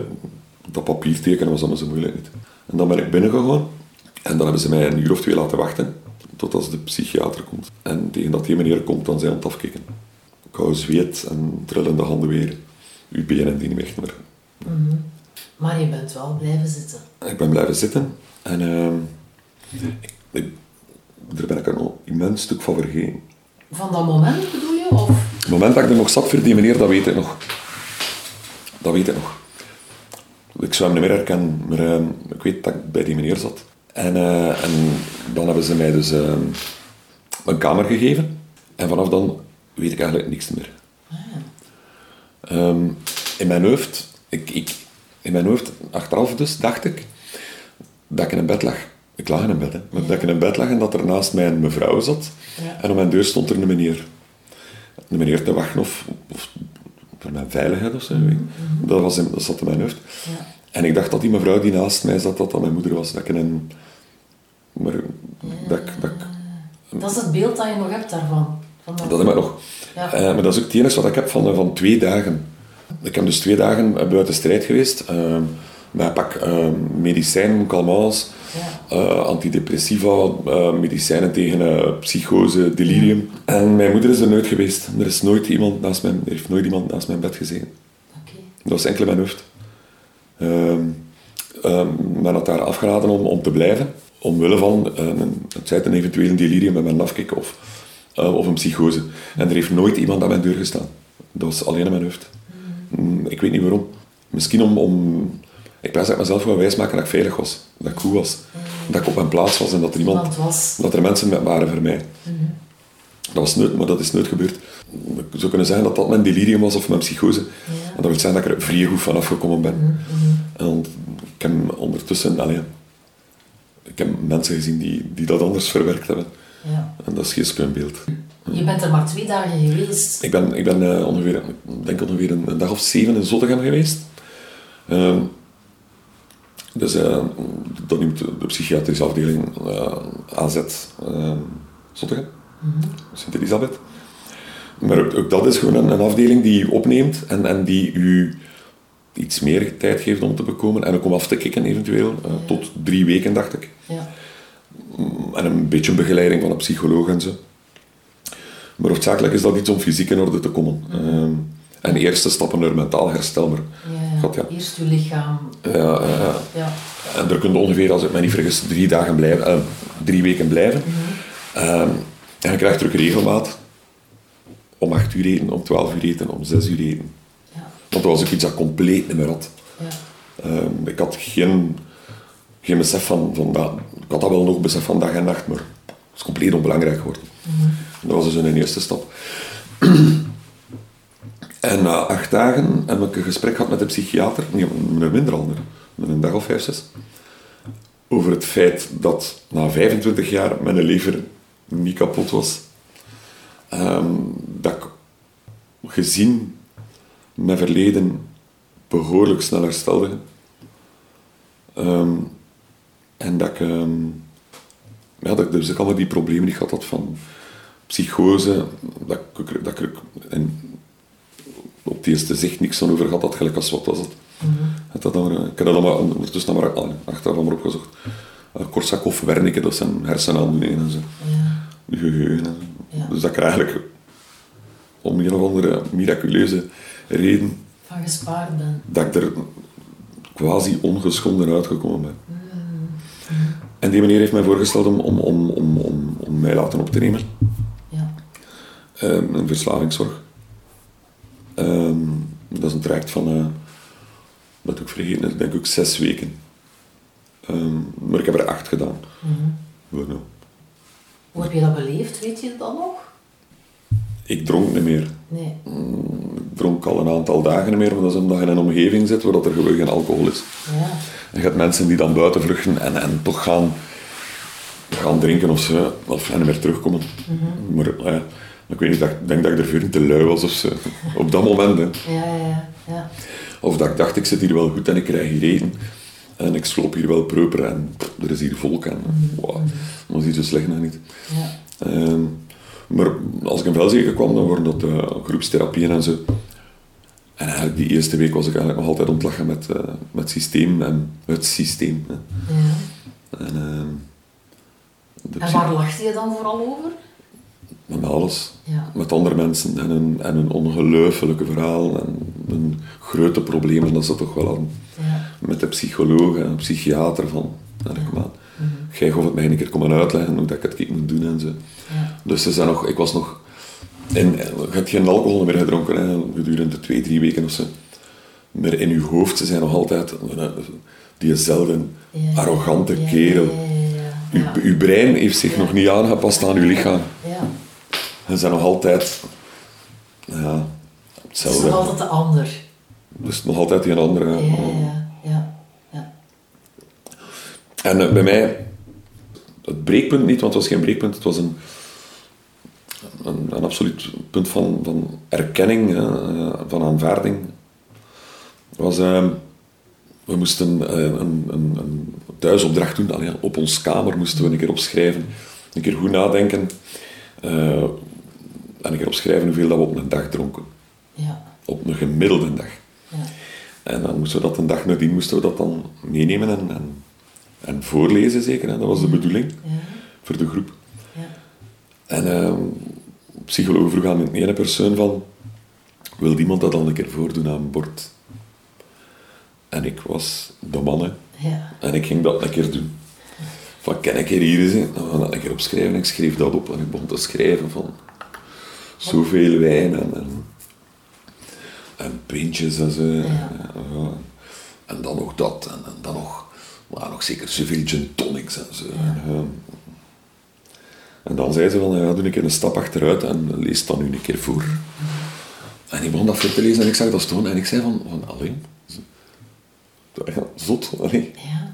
dat papier tekenen was allemaal zo moeilijk niet. En dan ben ik binnengegaan en dan hebben ze mij een uur of twee laten wachten tot als de psychiater komt. En tegen dat die meneer komt, dan zijn aan het afkicken. Kou zweet en trillende handen weer. Uw benen die niet meer meer. Maar je bent wel blijven zitten. Ik ben blijven zitten en ik, ik- daar ben ik een immens stuk van vergeten. Van dat moment bedoel je? Of? Het moment dat ik er nog zat voor die meneer, dat weet ik nog. Dat weet ik nog. Ik zou hem niet meer herkennen, maar ehm, ik weet dat ik bij die meneer zat. En, eh, en dan hebben ze mij dus ehm, een kamer gegeven. En vanaf dan weet ik eigenlijk niks meer. Ehm, in mijn hoofd, ik, ik, in mijn hoofd, achteraf dus, dacht ik dat ik in een bed lag. Ik lag in een bed, hè. Maar dat ik in een bed lag en dat er naast mij een mevrouw zat. Ja. En op mijn deur stond er een meneer. Een meneer te wachten of, of voor mijn veiligheid of zo. ik. Dat, was in, dat zat in mijn hoofd. Ja. En ik dacht dat die mevrouw die naast mij zat, dat dat mijn moeder was. Dat ik in een... Maar dat, ik- dat, ik- Dat is het beeld dat je nog hebt daarvan. Van dat heb ik nog. Ja. Eh, maar dat is ook het enige wat ik heb van, eh, van twee dagen. Ik heb dus twee dagen eh, buiten strijd geweest. eh, met een pak eh, medicijnen, calmants, Eh, antidepressiva, eh, medicijnen tegen eh, psychose, delirium. En mijn moeder is er nooit geweest. Er, is nooit iemand naast mijn, er heeft nooit iemand naast mijn bed gezeten. Dat was enkel in mijn hoofd. Ehm ehm, men had daar afgeraden om, om te blijven, omwille van een, het zij een eventuele delirium met mijn afkik of, of een psychose. En er heeft nooit iemand aan mijn deur gestaan. Dat was alleen in mijn hoofd. Mm, Ik weet niet waarom. Misschien om... om ik prijs dat ik mezelf wil wijsmaken dat ik veilig was. Dat ik goed was. Dat ik op mijn plaats was en dat er iemand... Was. Dat er mensen met waren voor mij. Dat was nooit, maar dat is nooit gebeurd. Ik zou kunnen zeggen dat dat mijn delirium was of mijn psychose. En dat wil zeggen dat ik er vrij goed van afgekomen ben. En ik heb ondertussen... Allee, ik heb mensen gezien die, die dat anders verwerkt hebben. Ja. En dat is geen spuimbeeld. Je bent er maar twee dagen geweest. Ik ben, ik ben eh, ongeveer, ik denk ongeveer een, een dag of zeven in Zottegem geweest. Ehm, dus eh, dat noemt de psychiatrische afdeling eh, AZ eh, Zottegem, Sint-Elisabeth. Maar ook, ook dat is gewoon een, een afdeling die u opneemt en, en die u iets meer tijd geeft om te bekomen en ook om af te kicken eventueel. Tot drie weken, dacht ik. Ja. En een beetje begeleiding van een psycholoog en zo. Maar hoofdzakelijk is dat iets om fysiek in orde te komen. Ehm, en eerste stappen naar mentaal herstel. Maar, Ja, ja. Eerst je lichaam. ja, ja. En er kunnen ongeveer, als ik me niet vergis, drie, dagen blijven, eh, drie weken blijven. Ehm, en je krijgt terug regelmaat. Om acht uur eten, om twaalf uur eten, om zes uur eten. Ja. Want dat was ook iets dat compleet niet meer had. Ja. Ehm, ik had geen, geen besef van, van dat. Ik had dat wel nog besef van dag en nacht, maar het is compleet onbelangrijk geworden. Dat was dus een eerste stap. En na acht dagen heb ik een gesprek gehad met de psychiater, nee, minder ander, met een dag of vijf, zes, over het feit dat na 25 jaar mijn lever niet kapot was. Ehm, dat ik gezien mijn verleden behoorlijk snel herstelde. Ehm, en dat ik, ehm, ja, dat ik dus ook allemaal die problemen ik had had van psychose, dat ik, dat ik op het eerste zicht niks van over gehad had, gelijk als wat was het. Het dat dan, eh, ik heb dat allemaal ondertussen nog maar ah, achteraf allemaal opgezocht. Uh, Korsakoff, Wernicke, dat zijn hersenaandoeningen en zo. Ja. Geheugen en zo. Ja. Dus dat ik er eigenlijk om een of andere miraculeuze reden Van gespaard ben. dat ik er quasi ongeschonden uitgekomen ben. En die meneer heeft mij voorgesteld om, om, om, om, om, om mij laten op te nemen. Ja. Ehm, een verslavingszorg. Ehm, dat is een traject van, eh, dat ik vergeten, is denk ik zes weken. Ehm, maar ik heb er acht gedaan. Voilà. Hoe heb je dat beleefd? Weet je dat nog? Ik dronk niet meer. Nee. Ik dronk al een aantal dagen niet meer, maar dat is omdat je in een omgeving zit waar dat er gewoon geen alcohol is. Ja. En je hebt mensen die dan buiten vluchten en, en toch gaan, gaan drinken of zo, of niet meer terugkomen. Maar ja, ik weet niet, dat- ik denk dat ik er veel te lui was of zo. Op dat moment. Hè. Ja, ja, ja. Of dat ik dacht, ik zit hier wel goed en ik krijg hier eten. En ik sloop hier wel proper en pff, er is hier volk en wow, dat was hier zo slecht nog niet. ja. Ehm, maar als ik in Velzegen kwam, dan worden dat eh, groepstherapieën en zo. En eigenlijk die eerste week was ik eigenlijk nog altijd ontlachen met, eh, met het systeem en het systeem. Hè. ja. En, ehm, En waar lachte je dan vooral over? Met alles. Ja. Met andere mensen en een, en een ongelooflijke verhaal en een grote problemen dat ze toch wel hadden. Ja. Met de psycholoog en de psychiater van, ja. kom aan. Jij gaat het mij een keer komen uitleggen hoe dat ik het moet doen en zo. Ja. Dus ze zijn nog, ik was nog, in, je hebt geen alcohol meer gedronken hè, gedurende twee, drie weken of zo. Maar in uw hoofd, ze zijn nog altijd diezelfde arrogante kerel. Uw, uw brein heeft zich nog niet aangepast aan uw lichaam. Ze zijn nog altijd, ja, Het is hetzelfde. nog altijd de ander. Dus nog altijd die andere. Ja, ja, ja. ja. En eh, bij mij, het breekpunt niet, want het was geen breekpunt, het was een, een, een absoluut punt van, van erkenning, eh, van aanvaarding. Was, eh, we moesten een, een, een thuisopdracht doen, Allee, op ons kamer moesten we een keer opschrijven, een keer goed nadenken en een keer opschrijven hoeveel dat we op een dag dronken. Ja. Op een gemiddelde dag. Ja. En dan moesten we dat een dag nadien moesten we dat dan meenemen en, en, en voorlezen zeker. Hè? Dat was de bedoeling Ja. voor de groep. Ja. En ehm psycholoog vroeg aan een ene persoon van, wil iemand dat dan een keer voordoen aan bord? En ik was de man. En ik ging dat een keer doen. Van, kan ik hier hier eens? Dan gaan we dat een keer opschrijven. En ik schreef dat op en ik begon te schrijven van, zoveel wijn en, en, en pintjes en zo. Ja, En dan nog dat en, en dan nog, maar nog zeker zoveel gin tonics en zo. En, dan zei ze van, ja, doe een keer een stap achteruit en lees dat nu een keer voor. En ik begon dat voor te lezen en ik zag dat staan en ik zei van, van alleen, zot, allee. Ja.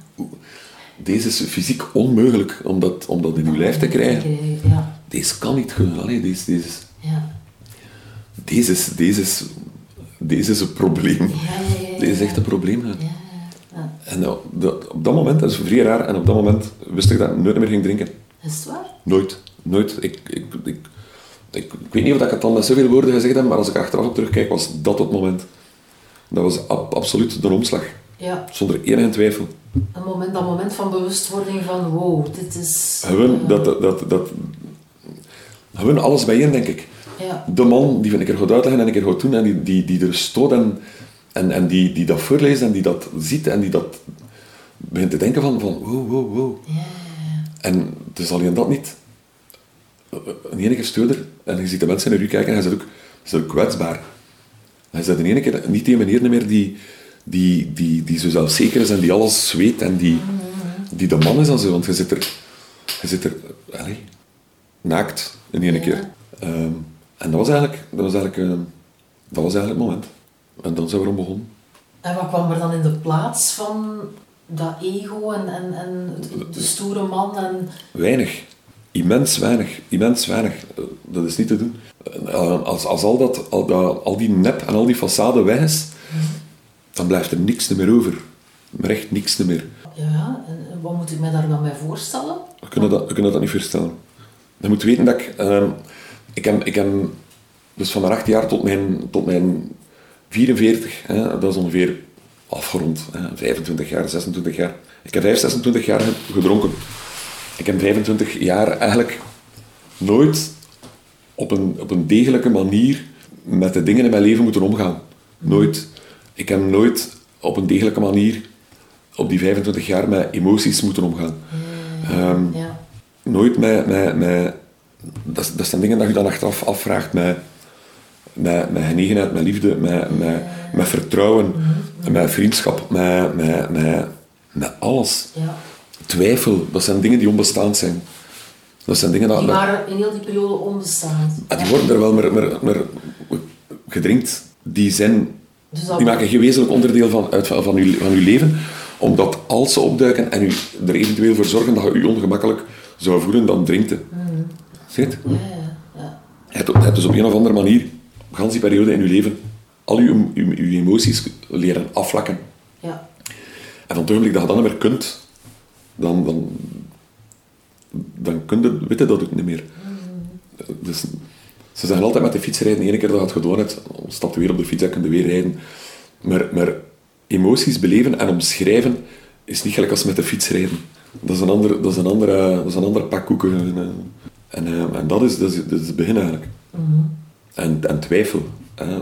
Deze is fysiek onmogelijk om dat, om dat in uw lijf te krijgen. Ja. Deze kan niet. Allee, deze, deze, is- Ja. deze, is, deze, is, deze is een probleem. Ja. Deze is echt een probleem. En nou, dat- op dat moment, dat is vrij raar, en op dat moment wist ik dat ik nooit meer ging drinken. Is het waar? Nooit. Nooit. Ik, ik, ik, ik, weet niet of ik het dan met zoveel woorden gezegd heb, maar als ik achteraf op terugkijk, was dat het moment. Dat was ab- absoluut de omslag. Ja. Zonder enige twijfel. Een moment, dat moment van bewustwording van wow, dit is... Gewoon, eh, dat, dat, dat, dat, gewoon alles bijeen, denk ik. Ja. de man die een keer gaat uitleggen en een keer gaat doen en die, die, die er stoot en, en, en die, die dat voorleest en die dat ziet en die dat begint te denken van, van wow, wow, wow. En het is alleen dat niet. Een ene keer en je ziet de mensen naar u kijken en hij zit ook, is ook kwetsbaar. Hij is in ene keer niet die meneer meer die, die, die, die zo zelfzeker is en die alles weet en die, die de man is en zo, want je zit er, je zit er naakt in ene keer. Ehm, en dat was eigenlijk, dat was eigenlijk, ehm, dat was eigenlijk het moment. En dan zijn we erom begonnen. En wat kwam er dan in de plaats van dat ego en, en, en de, de stoere man en... Weinig. Immens weinig. Immens weinig. Eh, Dat is niet te doen. Eh, Als, als al, dat, al, dat, al die nep en al die façade weg is, dan blijft er niks meer over. Maar echt niks meer. Ja, en wat moet ik mij daar dan bij voorstellen? We kunnen dat, we kunnen dat niet voorstellen. Je moet weten dat ik... ehm, ik, heb, ik heb dus van mijn 8 jaar tot mijn, tot mijn 44, hè, dat is ongeveer afgerond, hè, 25 jaar, 26 jaar. Ik heb 5, 26 jaar gedronken. Ik heb 25 jaar eigenlijk nooit op een, op een degelijke manier met de dingen in mijn leven moeten omgaan. Nooit. Ik heb nooit op een degelijke manier op die 25 jaar met emoties moeten omgaan. Ehm, Ja. nooit met... met, met dat, dat zijn dingen dat je dan achteraf afvraagt met, met, met genegenheid, met liefde, met, met, met vertrouwen, met vriendschap, met, met, met, met alles. Ja. Twijfel, dat zijn dingen die onbestaand zijn. Dat zijn dingen dat... Die waren in heel die periode onbestaand. Ah, die worden er wel, maar, maar, maar gedrinkt. Die, zijn, Dus die maken geen wezenlijk onderdeel van, uit, van, van, uw, van uw leven. Omdat als ze opduiken en u er eventueel voor zorgen dat je u ongemakkelijk zou voelen, dan drinkt. Zie je het? Ja, ja, ja. Hebt dus op een of andere manier, gans die periode in je leven, al je, je, je emoties leren afvlakken. ja. En van het ogenblik dat je dat niet meer kunt, dan, dan, dan kun je, weet je dat ook niet meer. Dus, ze zeggen altijd met de fiets rijden, ene keer dat je het gedaan hebt, stap weer op de fiets en kun je weer rijden. Maar, maar emoties beleven en omschrijven is niet gelijk als met de fiets rijden. Dat is een ander, dat is een andere, dat is een ander pak koeken. En, eh, en, dat, is, dat, is, dat is het begin eigenlijk. En, en twijfel. Hè.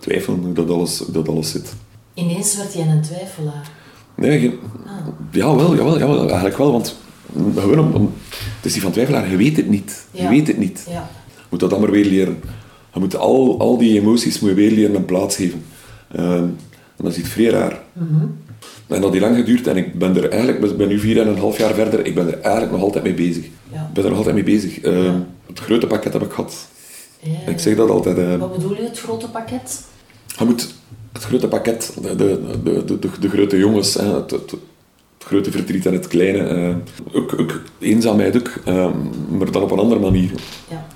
Twijfel hoe dat alles, hoe dat alles zit. Ineens werd jij een twijfelaar. Nee, geen, jawel, jawel, jawel, eigenlijk wel, want gewoon om, om, het is die van twijfelaar, je weet het niet. Je weet het niet. Ja. Je moet dat dan maar weer leren. Je moet al, al die emoties moet je weer leren een plaats geven. Ehm, en dat is iets vrij raar. En dat heeft lang geduurd en ik ben er eigenlijk, ik ben nu vier en een half jaar verder, ik ben er eigenlijk nog altijd mee bezig. Ja. Ik ben er nog altijd mee bezig. Ehm, Het grote pakket heb ik gehad. Ja. Ik zeg dat altijd. ehm, Wat bedoel je, het grote pakket? je moet het grote pakket, de, de, de, de, de, grote jongens, hè, het, het, het grote verdriet en het kleine, eh, ook, ook eenzaamheid ook, eh, maar dan op een andere manier. Ja.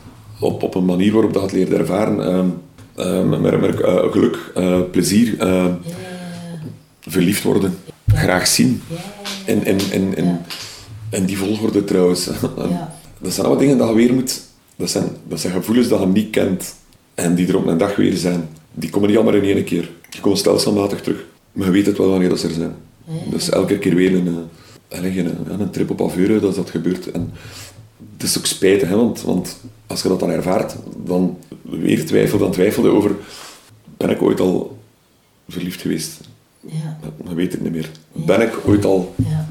Op, op een manier waarop dat het leert ervaren. met, geluk, plezier. Verliefd worden, graag zien. En, en, en, en, en die volgorde trouwens. Dat zijn allemaal dingen dat je weer moet... Dat zijn, dat zijn gevoelens dat je niet kent. En die er op een dag weer zijn. Die komen niet allemaal in één keer. Die komen stelselmatig terug. Maar je weet het wel wanneer dat ze er zijn. Dus elke keer weer een, eh, een, een, een trip op afeuren dat dat gebeurt. En het is ook spijtig, hè, want, want als je dat dan ervaart, dan weer twijfel, dan twijfelde over... Ben ik ooit al verliefd geweest? Ja. Weet het niet meer. Ben ik ooit al... Ja.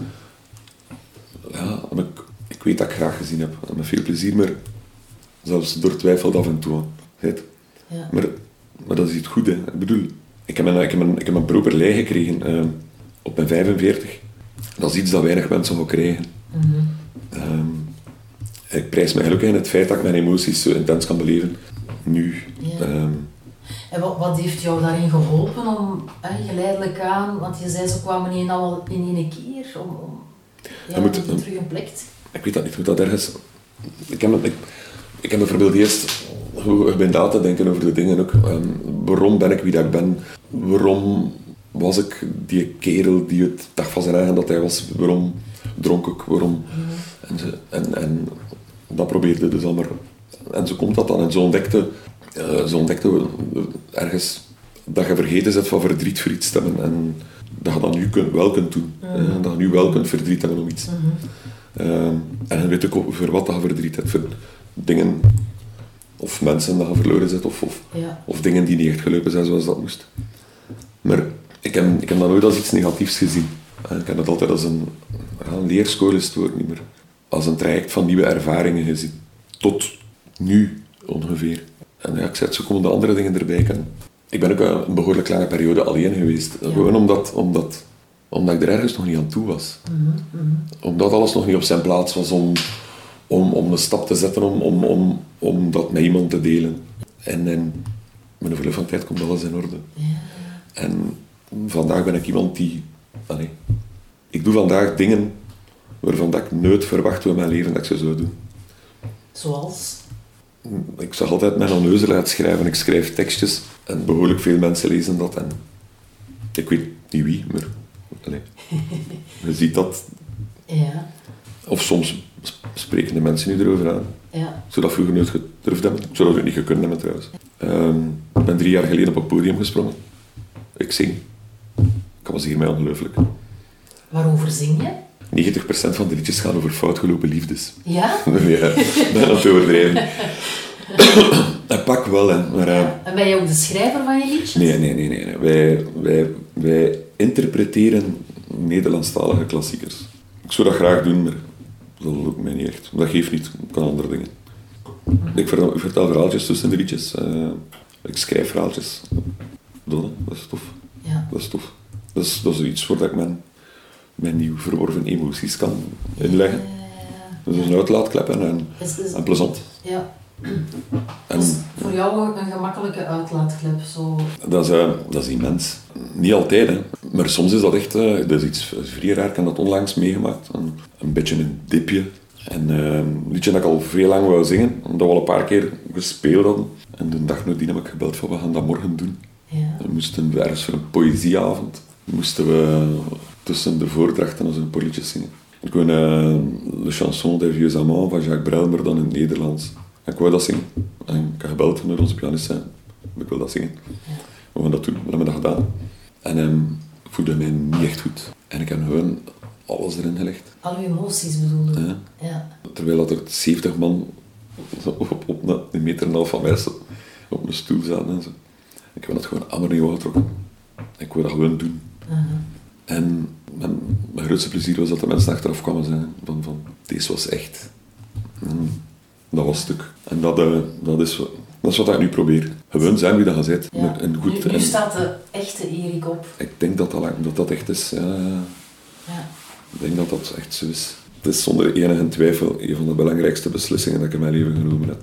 Ja, ik, ik weet dat ik graag gezien heb. En met veel plezier, maar zelfs door twijfel af en toe. Ja. Maar, maar dat is iets goed, hè. Ik bedoel, ik heb een, ik heb een, ik heb een properlei gekregen eh, op mijn 45. Dat is iets dat weinig mensen gaan krijgen. Ehm, ik prijs me gelukkig in het feit dat ik mijn emoties zo intens kan beleven. Nu. Ja. Ehm, En wat, wat heeft jou daarin geholpen om hè, geleidelijk aan, want je zei ze kwamen niet allemaal in één keer, om, om ja, moet- terug een plek ik weet dat niet, moet dat ergens... Ik heb, ik, ik heb bijvoorbeeld eerst hoe ik ben na te denken over de dingen ook. Ehm, waarom ben ik wie dat ik ben? Waarom was ik die kerel die het dag van zijn eigen dat hij was? Waarom dronk ik? Waarom? En, en, en dat probeerde dus al maar... En zo komt dat dan. En zo ontdekte, eh, zo ontdekte we ergens dat je vergeten bent van verdriet voor iets te hebben. En dat je dat nu wel kunt doen. Eh, dat je nu wel kunt verdriet hebben om iets. Ehm, en dan weet ook voor wat dat je verdriet hebt. Voor dingen of mensen dat je verloren zit, of, of, Ja. of dingen die niet echt gelopen zijn zoals dat moest. Maar ik heb, ik heb dat nooit als iets negatiefs gezien. En Ik heb het altijd als een, ja, een leerschool is het woord niet meer. Als een traject van nieuwe ervaringen gezien. Tot nu ongeveer. En ja, ik zei zo komen de andere dingen erbij. Ik, ben- ik ben ook een behoorlijk lange periode alleen geweest. Gewoon omdat, omdat, omdat ik er ergens nog niet aan toe was. Omdat alles nog niet op zijn plaats was om, om, om een stap te zetten, om, om, om, om dat met iemand te delen. En, en met een verloop van tijd komt alles in orde. En vandaag ben ik iemand die... Allee, ik doe vandaag dingen waarvan dat ik nooit verwacht in mijn leven dat ik ze zou doen. Zoals? Ik zag altijd mijn onneuzelheid schrijven. Ik schrijf tekstjes en behoorlijk veel mensen lezen dat. En ik weet niet wie, maar je ziet dat. Ja. Of soms sp- spreken de mensen nu erover aan. Ja. Ik zou dat vroeger nooit gedurfd hebben. Ik zou dat ook niet gekund hebben trouwens. Ehm, ik ben drie jaar geleden op het podium gesprongen. Ik zing. Ik was hiermee ongelooflijk. Waarover zing je? 90% van de liedjes gaan over foutgelopen liefdes. Ja? ja, ben aan het overdrijven. En pak wel, hè. Maar, eh, En ben je ook de schrijver van je liedjes? Nee, nee, nee, nee. nee. Wij, wij, wij interpreteren Nederlandstalige klassiekers. Ik zou dat graag doen, maar dat lukt mij niet echt. Dat geeft niet, ik kan andere dingen. Ik vertel, ik vertel verhaaltjes tussen de liedjes. eh, ik schrijf verhaaltjes. dat, dat is tof. Ja. Dat is tof. Dat is, dat is iets waar ik mijn, mijn nieuw verworven emoties kan inleggen. Is een uitlaatklep en, en, is, is, en plezant. ja. En is voor jou een gemakkelijke uitlaatklep. Zo. dat is, eh, dat is immens. Niet altijd, hè. maar soms is dat echt eh, dat is iets vrij raar. Ik heb dat onlangs meegemaakt. Een, een beetje een dipje. En eh, een liedje dat ik al veel lang wou zingen, omdat we al een paar keer gespeeld hadden. En de dag nadien heb ik gebeld van we gaan dat morgen doen. Ja. We moesten ergens voor een poëzieavond moesten we tussen de voordrachten als een liedjes zingen. Ik wou uh, Le Chanson des Vieux Amants van Jacques Brel, maar dan in het Nederlands. En ik wou dat zingen. En ik heb gebeld naar onze pianist en ik wil dat zingen. We gaan dat doen, we hebben dat gedaan. En ik voelde mij niet echt goed. En ik heb gewoon alles erin gelegd. Al uw emoties bedoelde? Ja. Ja. Terwijl dat er 70 man op, op een meter en een half van mij op een stoel zaten en zo. Ik heb dat gewoon allemaal niet getrokken. Ik wou dat gewoon doen. En mijn, grootste plezier was dat de mensen achteraf kwamen zeggen van, van deze was echt. Mm, dat was stuk. En dat, eh, dat, is, wat- dat is wat ik nu probeer. Gewoon zijn wie dat je bent. Ja. En goed, nu, nu en staat de echte Erik op. ik denk dat dat, dat dat echt is. Ja, ja. Ik denk dat dat echt zo is. Het is zonder enige twijfel een van de belangrijkste beslissingen dat ik in mijn leven genomen heb.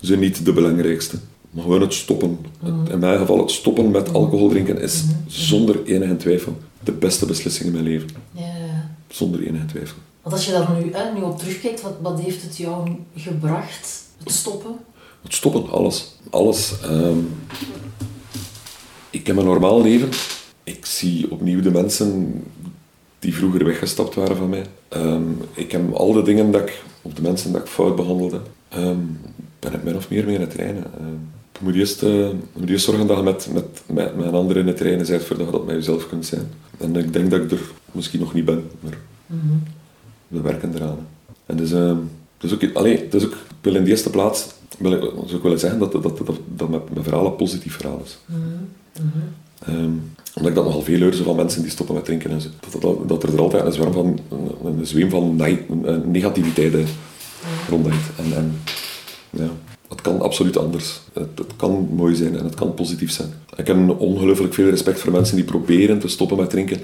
Zo niet de belangrijkste. Maar gewoon het stoppen. Het- in mijn geval het stoppen met alcohol drinken is zonder enige twijfel de beste beslissing in mijn leven. Ja. Zonder enige twijfel. Want als je daar nu, hè, nu op terugkijkt, wat, wat heeft het jou gebracht? Het stoppen? Het stoppen, alles. Alles. ehm, ik heb een normaal leven. Ik zie opnieuw de mensen die vroeger weggestapt waren van mij. Ehm, ik heb al de dingen dat ik, of de mensen dat ik fout behandelde, ehm, ben ik min of meer mee in het trainen. Je moet eerst, eh, moet eerst zorgen dat je met, met, met, met een ander in het trainen bent voordat je dat met jezelf kunt zijn. En ik denk dat ik er misschien nog niet ben, maar we werken eraan. En dus, ehm, dus ook, allee, dus ook, ik wil in de eerste plaats wil ik, zou ik willen zeggen dat, dat, dat, dat, dat mijn, mijn verhaal een positief verhaal is. Ehm, omdat ik dat nogal veel hoor zo van mensen die stoppen met drinken en zo. Dat, dat, dat er altijd een zwerm van, een, een zweem van een negativiteit eh, rondhangt. En, en ja, het kan absoluut anders. Het, het kan mooi zijn en het kan positief zijn. Ik heb ongelooflijk veel respect voor mensen die proberen te stoppen met drinken.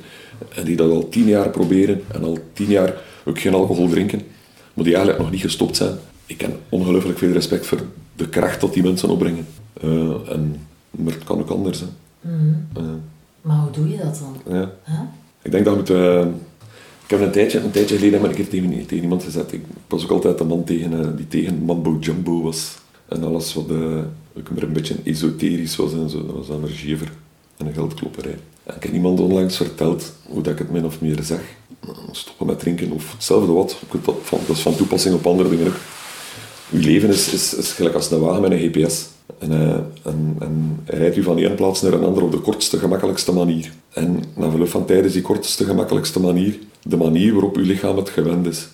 En die dat al tien jaar proberen en al tien jaar ook geen alcohol drinken. Maar die eigenlijk nog niet gestopt zijn. Ik heb ongelooflijk veel respect voor de kracht dat die mensen opbrengen. Eh, en, maar het kan ook anders. Hè. Eh, Maar hoe doe je dat dan? ja. Huh? Ik denk dat we moeten... Ik heb een tijdje, een tijdje geleden heb ik een keer tegen, tegen iemand gezet. Ik was ook altijd de man tegen, eh, die tegen Mambo Jumbo was. En alles wat ook maar een beetje esoterisch was en zo. Dat was dan en een geldklopperij. En ik heb iemand onlangs verteld hoe dat ik het min of meer zeg. Stoppen met drinken of hetzelfde wat. Dat, van, dat is van toepassing op andere dingen ook. Uw leven is, is, is gelijk als een wagen met een GPS. En, en, en hij rijdt u van één plaats naar een andere op de kortste, gemakkelijkste manier. En na verloop van tijd is die kortste, gemakkelijkste manier de manier waarop uw lichaam het gewend is.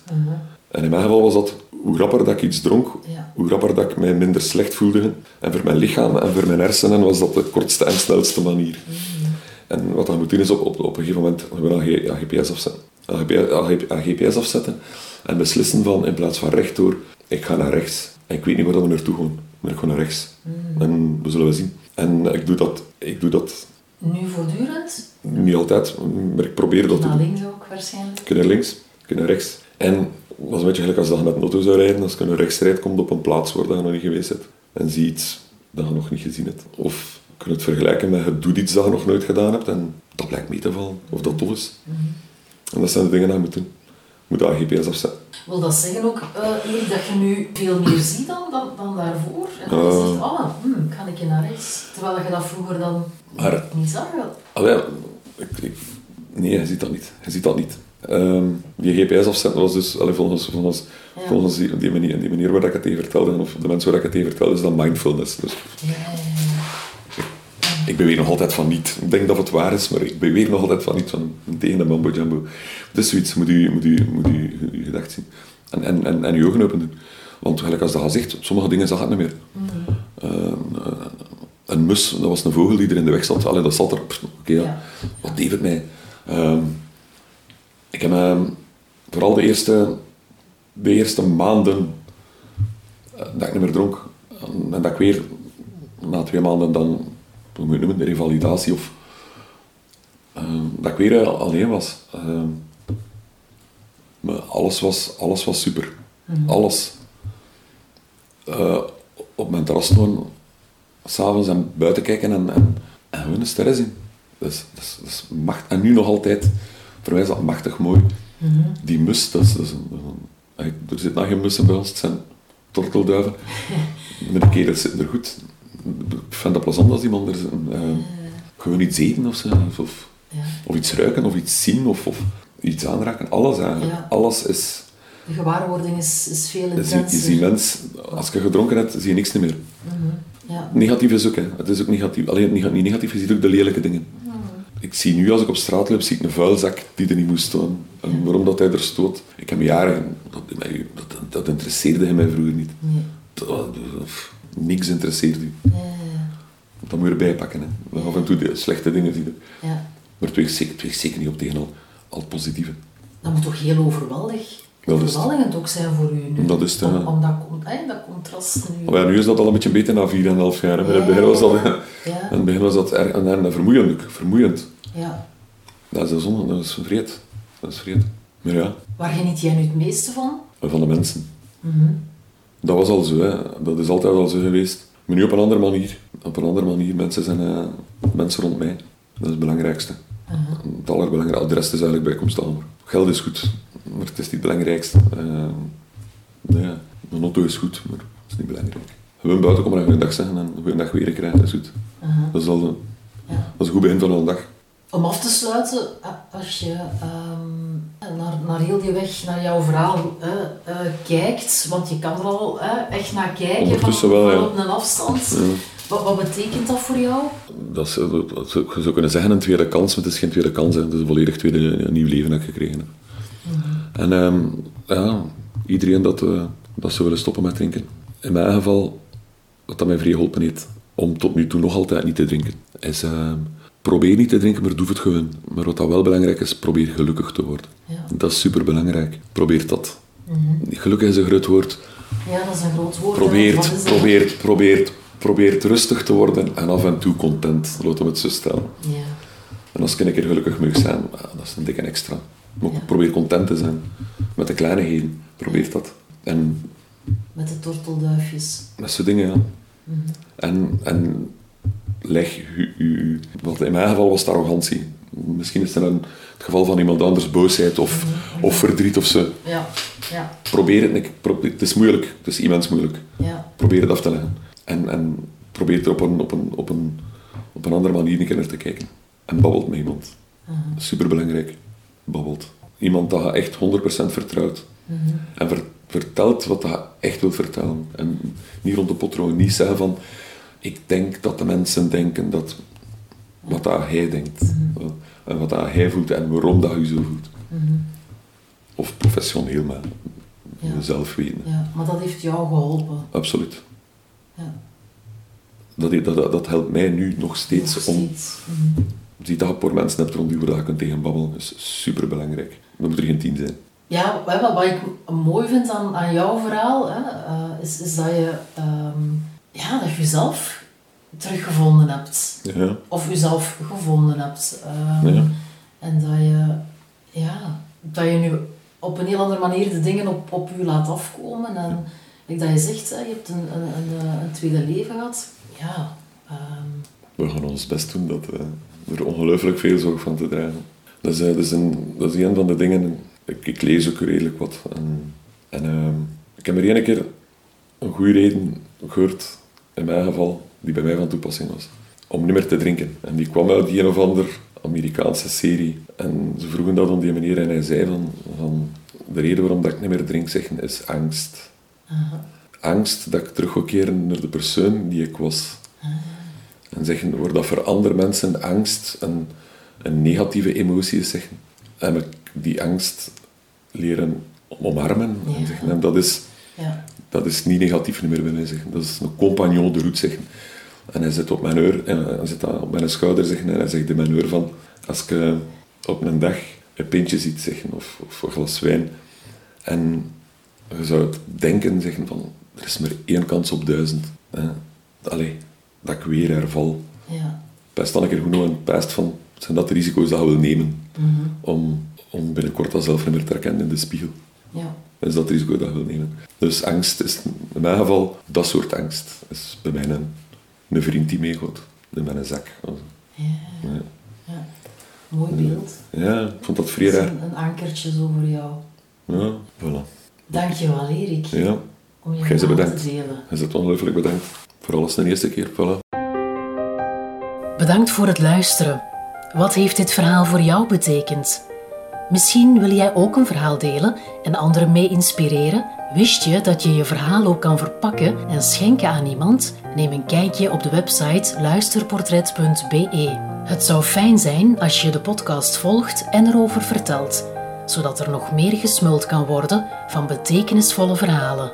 En in mijn geval was dat, hoe rapper dat ik iets dronk, Ja. hoe rapper dat ik mij minder slecht voelde. En voor mijn lichaam en voor mijn hersenen was dat de kortste en snelste manier. En wat je moet doen is op, op, op een gegeven moment gewoon GPS afzetten. GPS, afzetten en beslissen van in plaats van rechtdoor, ik ga naar rechts. En ik weet niet waar we naartoe gaan, maar ik ga naar rechts. En we zullen wel zien. En ik doe dat, ik doe dat Nu voortdurend? niet altijd, maar ik probeer dat te Naar doen. links ook waarschijnlijk. kunnen links, kunnen rechts. En dat is een beetje gelijk als dat je met een auto zou rijden. Als je naar rechts rijdt, komt op een plaats waar je nog niet geweest bent. En zie iets dat je nog niet gezien hebt. Of je kunt het vergelijken met je doet iets dat je nog nooit gedaan hebt en dat blijkt mee te vallen. Of dat tof is. En dat zijn de dingen die je moet doen. Je moet dat GPS afzetten. Wil dat zeggen ook, eh, dat je nu veel meer ziet dan, dan, dan daarvoor? En dat je Eh. zegt, oh, hm, ga ik naar rechts? Terwijl je dat vroeger dan Maar- niet zag. Allee, ik, ik- nee, je ziet dat niet. Je ziet dat niet. Ehm, die GPS afzetten was dus, allee, volgens, volgens, Ja. volgens die, die, manier, die manier waar ik het tegen vertelde, of de mensen waar ik het tegen vertelde, is dat mindfulness. Dus Ja, ja, Ik beweer nog altijd van niet. Ik denk dat het waar is, maar ik beweer nog altijd van niet van tegen de mambo jumbo. Het is zoiets, moet u, moet u, moet u, gedacht zien. En, en, en, en uw ogen open doen. Want gelijk als dat al zegt, sommige dingen zag het niet meer. Eh, een mus, dat was een vogel die er in de weg zat. Allee, dat zat er. Oké. Ja. wat deed het mij? Ehm, ik heb ehm, vooral de eerste, de eerste maanden eh, dat ik niet meer dronk, en dat ik weer na twee maanden dan hoe moet je noemen, de revalidatie of ehm, dat ik weer alleen was. Ehm, maar alles was, alles was super. Alles. Eh, op mijn terras gewoon s'avonds en buiten kijken en, en, en gewoon de sterren zien. Dat, is, dat is macht, en nu nog altijd, voor mij is dat machtig mooi. Die mus, dat is, dat is een, is er zitten nog geen mussen bij ons, het zijn tortelduiven. Maar de kerels zitten er goed. Ik vind dat plezant als iemand er. Eh, gewoon iets eten of zo. Of, Ja. of iets ruiken, of iets zien, of, of iets aanraken. Alles eigenlijk. Ja. Alles is... De gewaarwording is, is veel is, intenser. is die mens, als je gedronken hebt, zie je niks meer. Ja. Negatief is ook, hè. Het is ook negatief. Alleen niet niet negatief, je ziet ook de lelijke dingen. Ik zie nu, als ik op straat loop, zie ik een vuilzak die er niet moest staan. En waarom dat hij er stoot. Ik heb jaren... Dat, dat, dat interesseerde mij vroeger niet. Nee. Dat- dat- niks interesseert u. Ja, Dat moet je erbij pakken. Hè. Af en toe de slechte dingen zien. ja, ja. Maar het weegt zeker, het weegt zeker niet op tegen al, al het positieve. Dat moet toch heel overweldig, Dat is het. overweldigend ook zijn voor u nu. Dat is het, om, om dat, con- hè, dat contrast nu. Maar ja, nu is dat al een beetje beter na 4,5 jaar. Maar in Ja, het begin was dat, ja. in het begin was dat erg en, en vermoeiend. Vermoeiend. Ja. Dat is zonde, dat is vreed. Dat is vreed. Maar ja, Waar geniet jij nu het meeste van? van de mensen. Mhm. Dat was al zo, hè. dat is altijd al zo geweest. Maar nu op een andere manier. Op een andere manier, mensen zijn eh, mensen rond mij. Dat is het belangrijkste. Het allerbelangrijkste. De rest is eigenlijk bijkomstig. Geld is goed, maar het is niet het belangrijkste. Nou ja, een auto is goed, maar het is niet belangrijk. Gewoon buiten komen en een dag zeggen en een dag weer krijgen, dat is goed. Dat, is al, een- Ja. dat is een goed begin van een dag. Om af te sluiten, als je ehm, naar, naar heel die weg, naar jouw verhaal eh, kijkt, want je kan er al echt naar kijken van, Ondertussen wel, ja. van op een afstand. Wat, wat betekent dat voor jou? Dat is, dat, dat zou- je zou kunnen zeggen een tweede kans, maar het is geen tweede kans. Hè. Het is een volledig tweede een nieuw leven dat ik gekregen heb. En ehm, ja, iedereen dat, eh, dat zou willen stoppen met drinken. In mijn geval, wat dat mij vrij geholpen heeft, om tot nu toe nog altijd niet te drinken, is ehm, probeer niet te drinken, maar doe het gewoon. Maar wat dat wel belangrijk is, probeer gelukkig te worden. Ja. Dat is super belangrijk. Probeer dat. Gelukkig is een groot woord. Ja, dat is een groot woord. Probeert, probeert, probeert, probeert rustig te worden en af en toe content. Laten we het zo stellen. Ja. En als ik een keer gelukkig mag zijn, ah, dat is een dikke extra. Maar Ja. probeer content te zijn met de kleinigheden. Probeer dat. En Met de tortelduifjes. met zo'n dingen, ja. En, en leg u, u, Want in mijn geval was het arrogantie. Misschien is het een, het geval van iemand anders boosheid of, of verdriet of zo. Ja, ja, Probeer het. niet. Probeer, het is moeilijk. Het is immens moeilijk. ja. Probeer het af te leggen. En, en probeer er op een, op, een, op, een, op een andere manier naar te kijken. En babbelt met iemand. Superbelangrijk. Babbelt. Iemand dat je echt 100% vertrouwt. En ver- vertelt wat je echt wilt vertellen. En niet rond de potroon. Niet zeggen van... Ik denk dat de mensen denken dat... Wat dat hij denkt. En wat dat hij voelt en waarom dat je zo voelt. Of professioneel, maar Ja. jezelf weten. ja. Maar dat heeft jou geholpen. Absoluut. Ja. Dat, dat, dat, helpt mij nu nog steeds Nog om... steeds. Mhm. Die dat je voor mensen hebt rond je waar je kunt tegen babbelen, is super belangrijk. Dan moet er geen tien zijn. Ja, wat, ik mooi vind aan, aan jouw verhaal, hè, eh, is, is dat je ehm, ja, dat je jezelf teruggevonden hebt. Ja. Of jezelf gevonden hebt. Ehm, Ja. En dat je, ja, dat je nu op een heel andere manier de dingen op, op je laat afkomen. En like dat je zegt, hè, je hebt een, een, een, een tweede leven gehad. Ja, ehm, We gaan ons best doen dat, eh, er ongelooflijk veel zorg van te dragen. Dat is, eh, dat is, een, dat is een van de dingen... Ik, ik lees ook redelijk wat. En, en ehm, ik heb er één keer een goede reden gehoord, in mijn geval, die bij mij van toepassing was. Om niet meer te drinken. En die kwam uit die een of ander Amerikaanse serie. En ze vroegen dat aan die meneer en hij zei van... van de reden waarom dat ik niet meer drink, zeggen, is angst. Angst dat ik terug naar de persoon die ik was. En zeggen, waar dat voor andere mensen angst een, een negatieve emotie is, zeggen, heb ik die angst leren omarmen. Ja. En zeggen, en dat is, ja, dat is niet negatief meer bij mij, zeggen. Dat is een compagnon de route, zeggen. En hij zit op mijn oor, en hij zit op mijn schouder, zeggen, en hij zegt in mijn oor van, als ik eh, op een dag een pintje ziet, zeggen, of, of een glas wijn, en je zou het denken, zeggen van, er is maar één kans op duizend. Hè. Allee, dat ik weer herval. ja, dan een keer genoeg aan het van, zijn dat de risico's dat je wil nemen om, om binnenkort dat zelf niet meer te herkennen in de spiegel. Ja. Dat is dat risico dat je wil nemen. Dus angst is in mijn geval, dat soort angst is bij mij een, een vriend die meegaat in mijn zak. Ja. ja. Mooi beeld. Ja, ik vond dat vrij raar. een, een ankertje zo voor jou. Ja, voilà. Dankjewel, Erik, Ja, om je ze verhaal bedankt. te delen. zit ongelooflijk bedankt. Voor alles de eerste keer. Bedankt voor het luisteren. Wat heeft dit verhaal voor jou betekend? Misschien wil jij ook een verhaal delen en anderen mee inspireren? Wist je dat je je verhaal ook kan verpakken en schenken aan iemand? Neem een kijkje op de website luisterportret.be. Het zou fijn zijn als je de podcast volgt en erover vertelt, zodat er nog meer gesmuld kan worden van betekenisvolle verhalen.